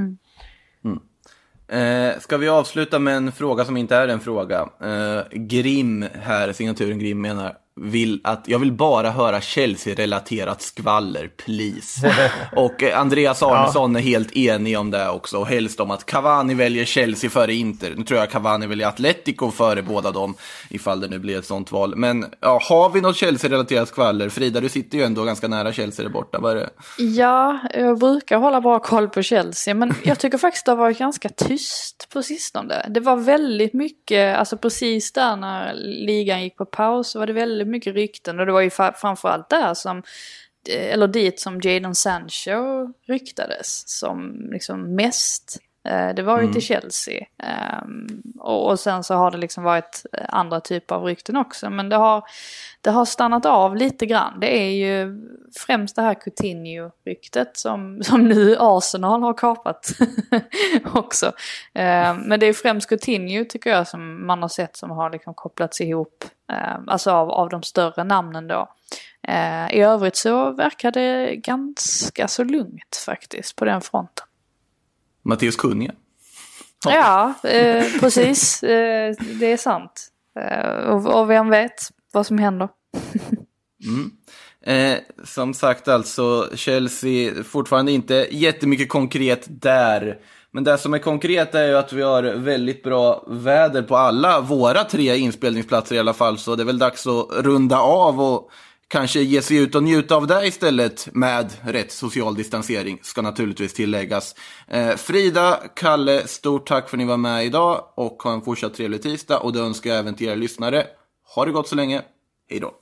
A: Eh, ska vi avsluta med en fråga som inte är en fråga? Eh, Grim här, signaturen Grim menar, vill att, jag vill bara höra Chelsea-relaterat skvaller, please. och eh, Andreas Arnesson är helt enig om det också, och helst om att Cavani väljer Chelsea före Inter. Nu tror jag Cavani väljer Atletico före båda dem, ifall det nu blir ett sånt val. Men ja, har vi något Chelsea-relaterat skvaller? Frida, du sitter ju ändå ganska nära Chelsea där borta. Vad är det?
B: Ja, jag brukar hålla bra koll på Chelsea men jag tycker faktiskt det har varit ganska tyst på sistone. Det var väldigt mycket, alltså precis där när ligan gick på paus så var det väldigt mycket rykten och det var ju framförallt där som, eh, eller dit som Jadon Sancho ryktades som liksom mest. Eh, Det var ju till Chelsea. Ehm, Och sen så har det liksom varit eh, andra typer av rykten också. Men det har, det har stannat av lite grann. Det är ju främst det här Coutinho-ryktet som, som nu Arsenal har kapat också. Eh, Men det är främst Coutinho tycker jag som man har sett som har liksom kopplats ihop. Eh, Alltså av, av de större namnen då. Eh, I övrigt så verkar det ganska så lugnt faktiskt på den fronten.
A: Matteus Kunja?
B: Ja, eh, precis. Eh, det är sant. Eh, och, och vem vet vad som händer.
A: Eh, som sagt alltså, Chelsea fortfarande inte jättemycket konkret där. Men det som är konkret är ju att vi har väldigt bra väder på alla våra tre inspelningsplatser i alla fall. Så det är väl dags att runda av och kanske ge sig ut och njuta av det istället med rätt social distansering, ska naturligtvis tilläggas. Eh, Frida, Kalle, stort tack för att ni var med idag och ha en fortsatt trevlig tisdag och det önskar jag även till er lyssnare. Ha det gott så länge, hej då!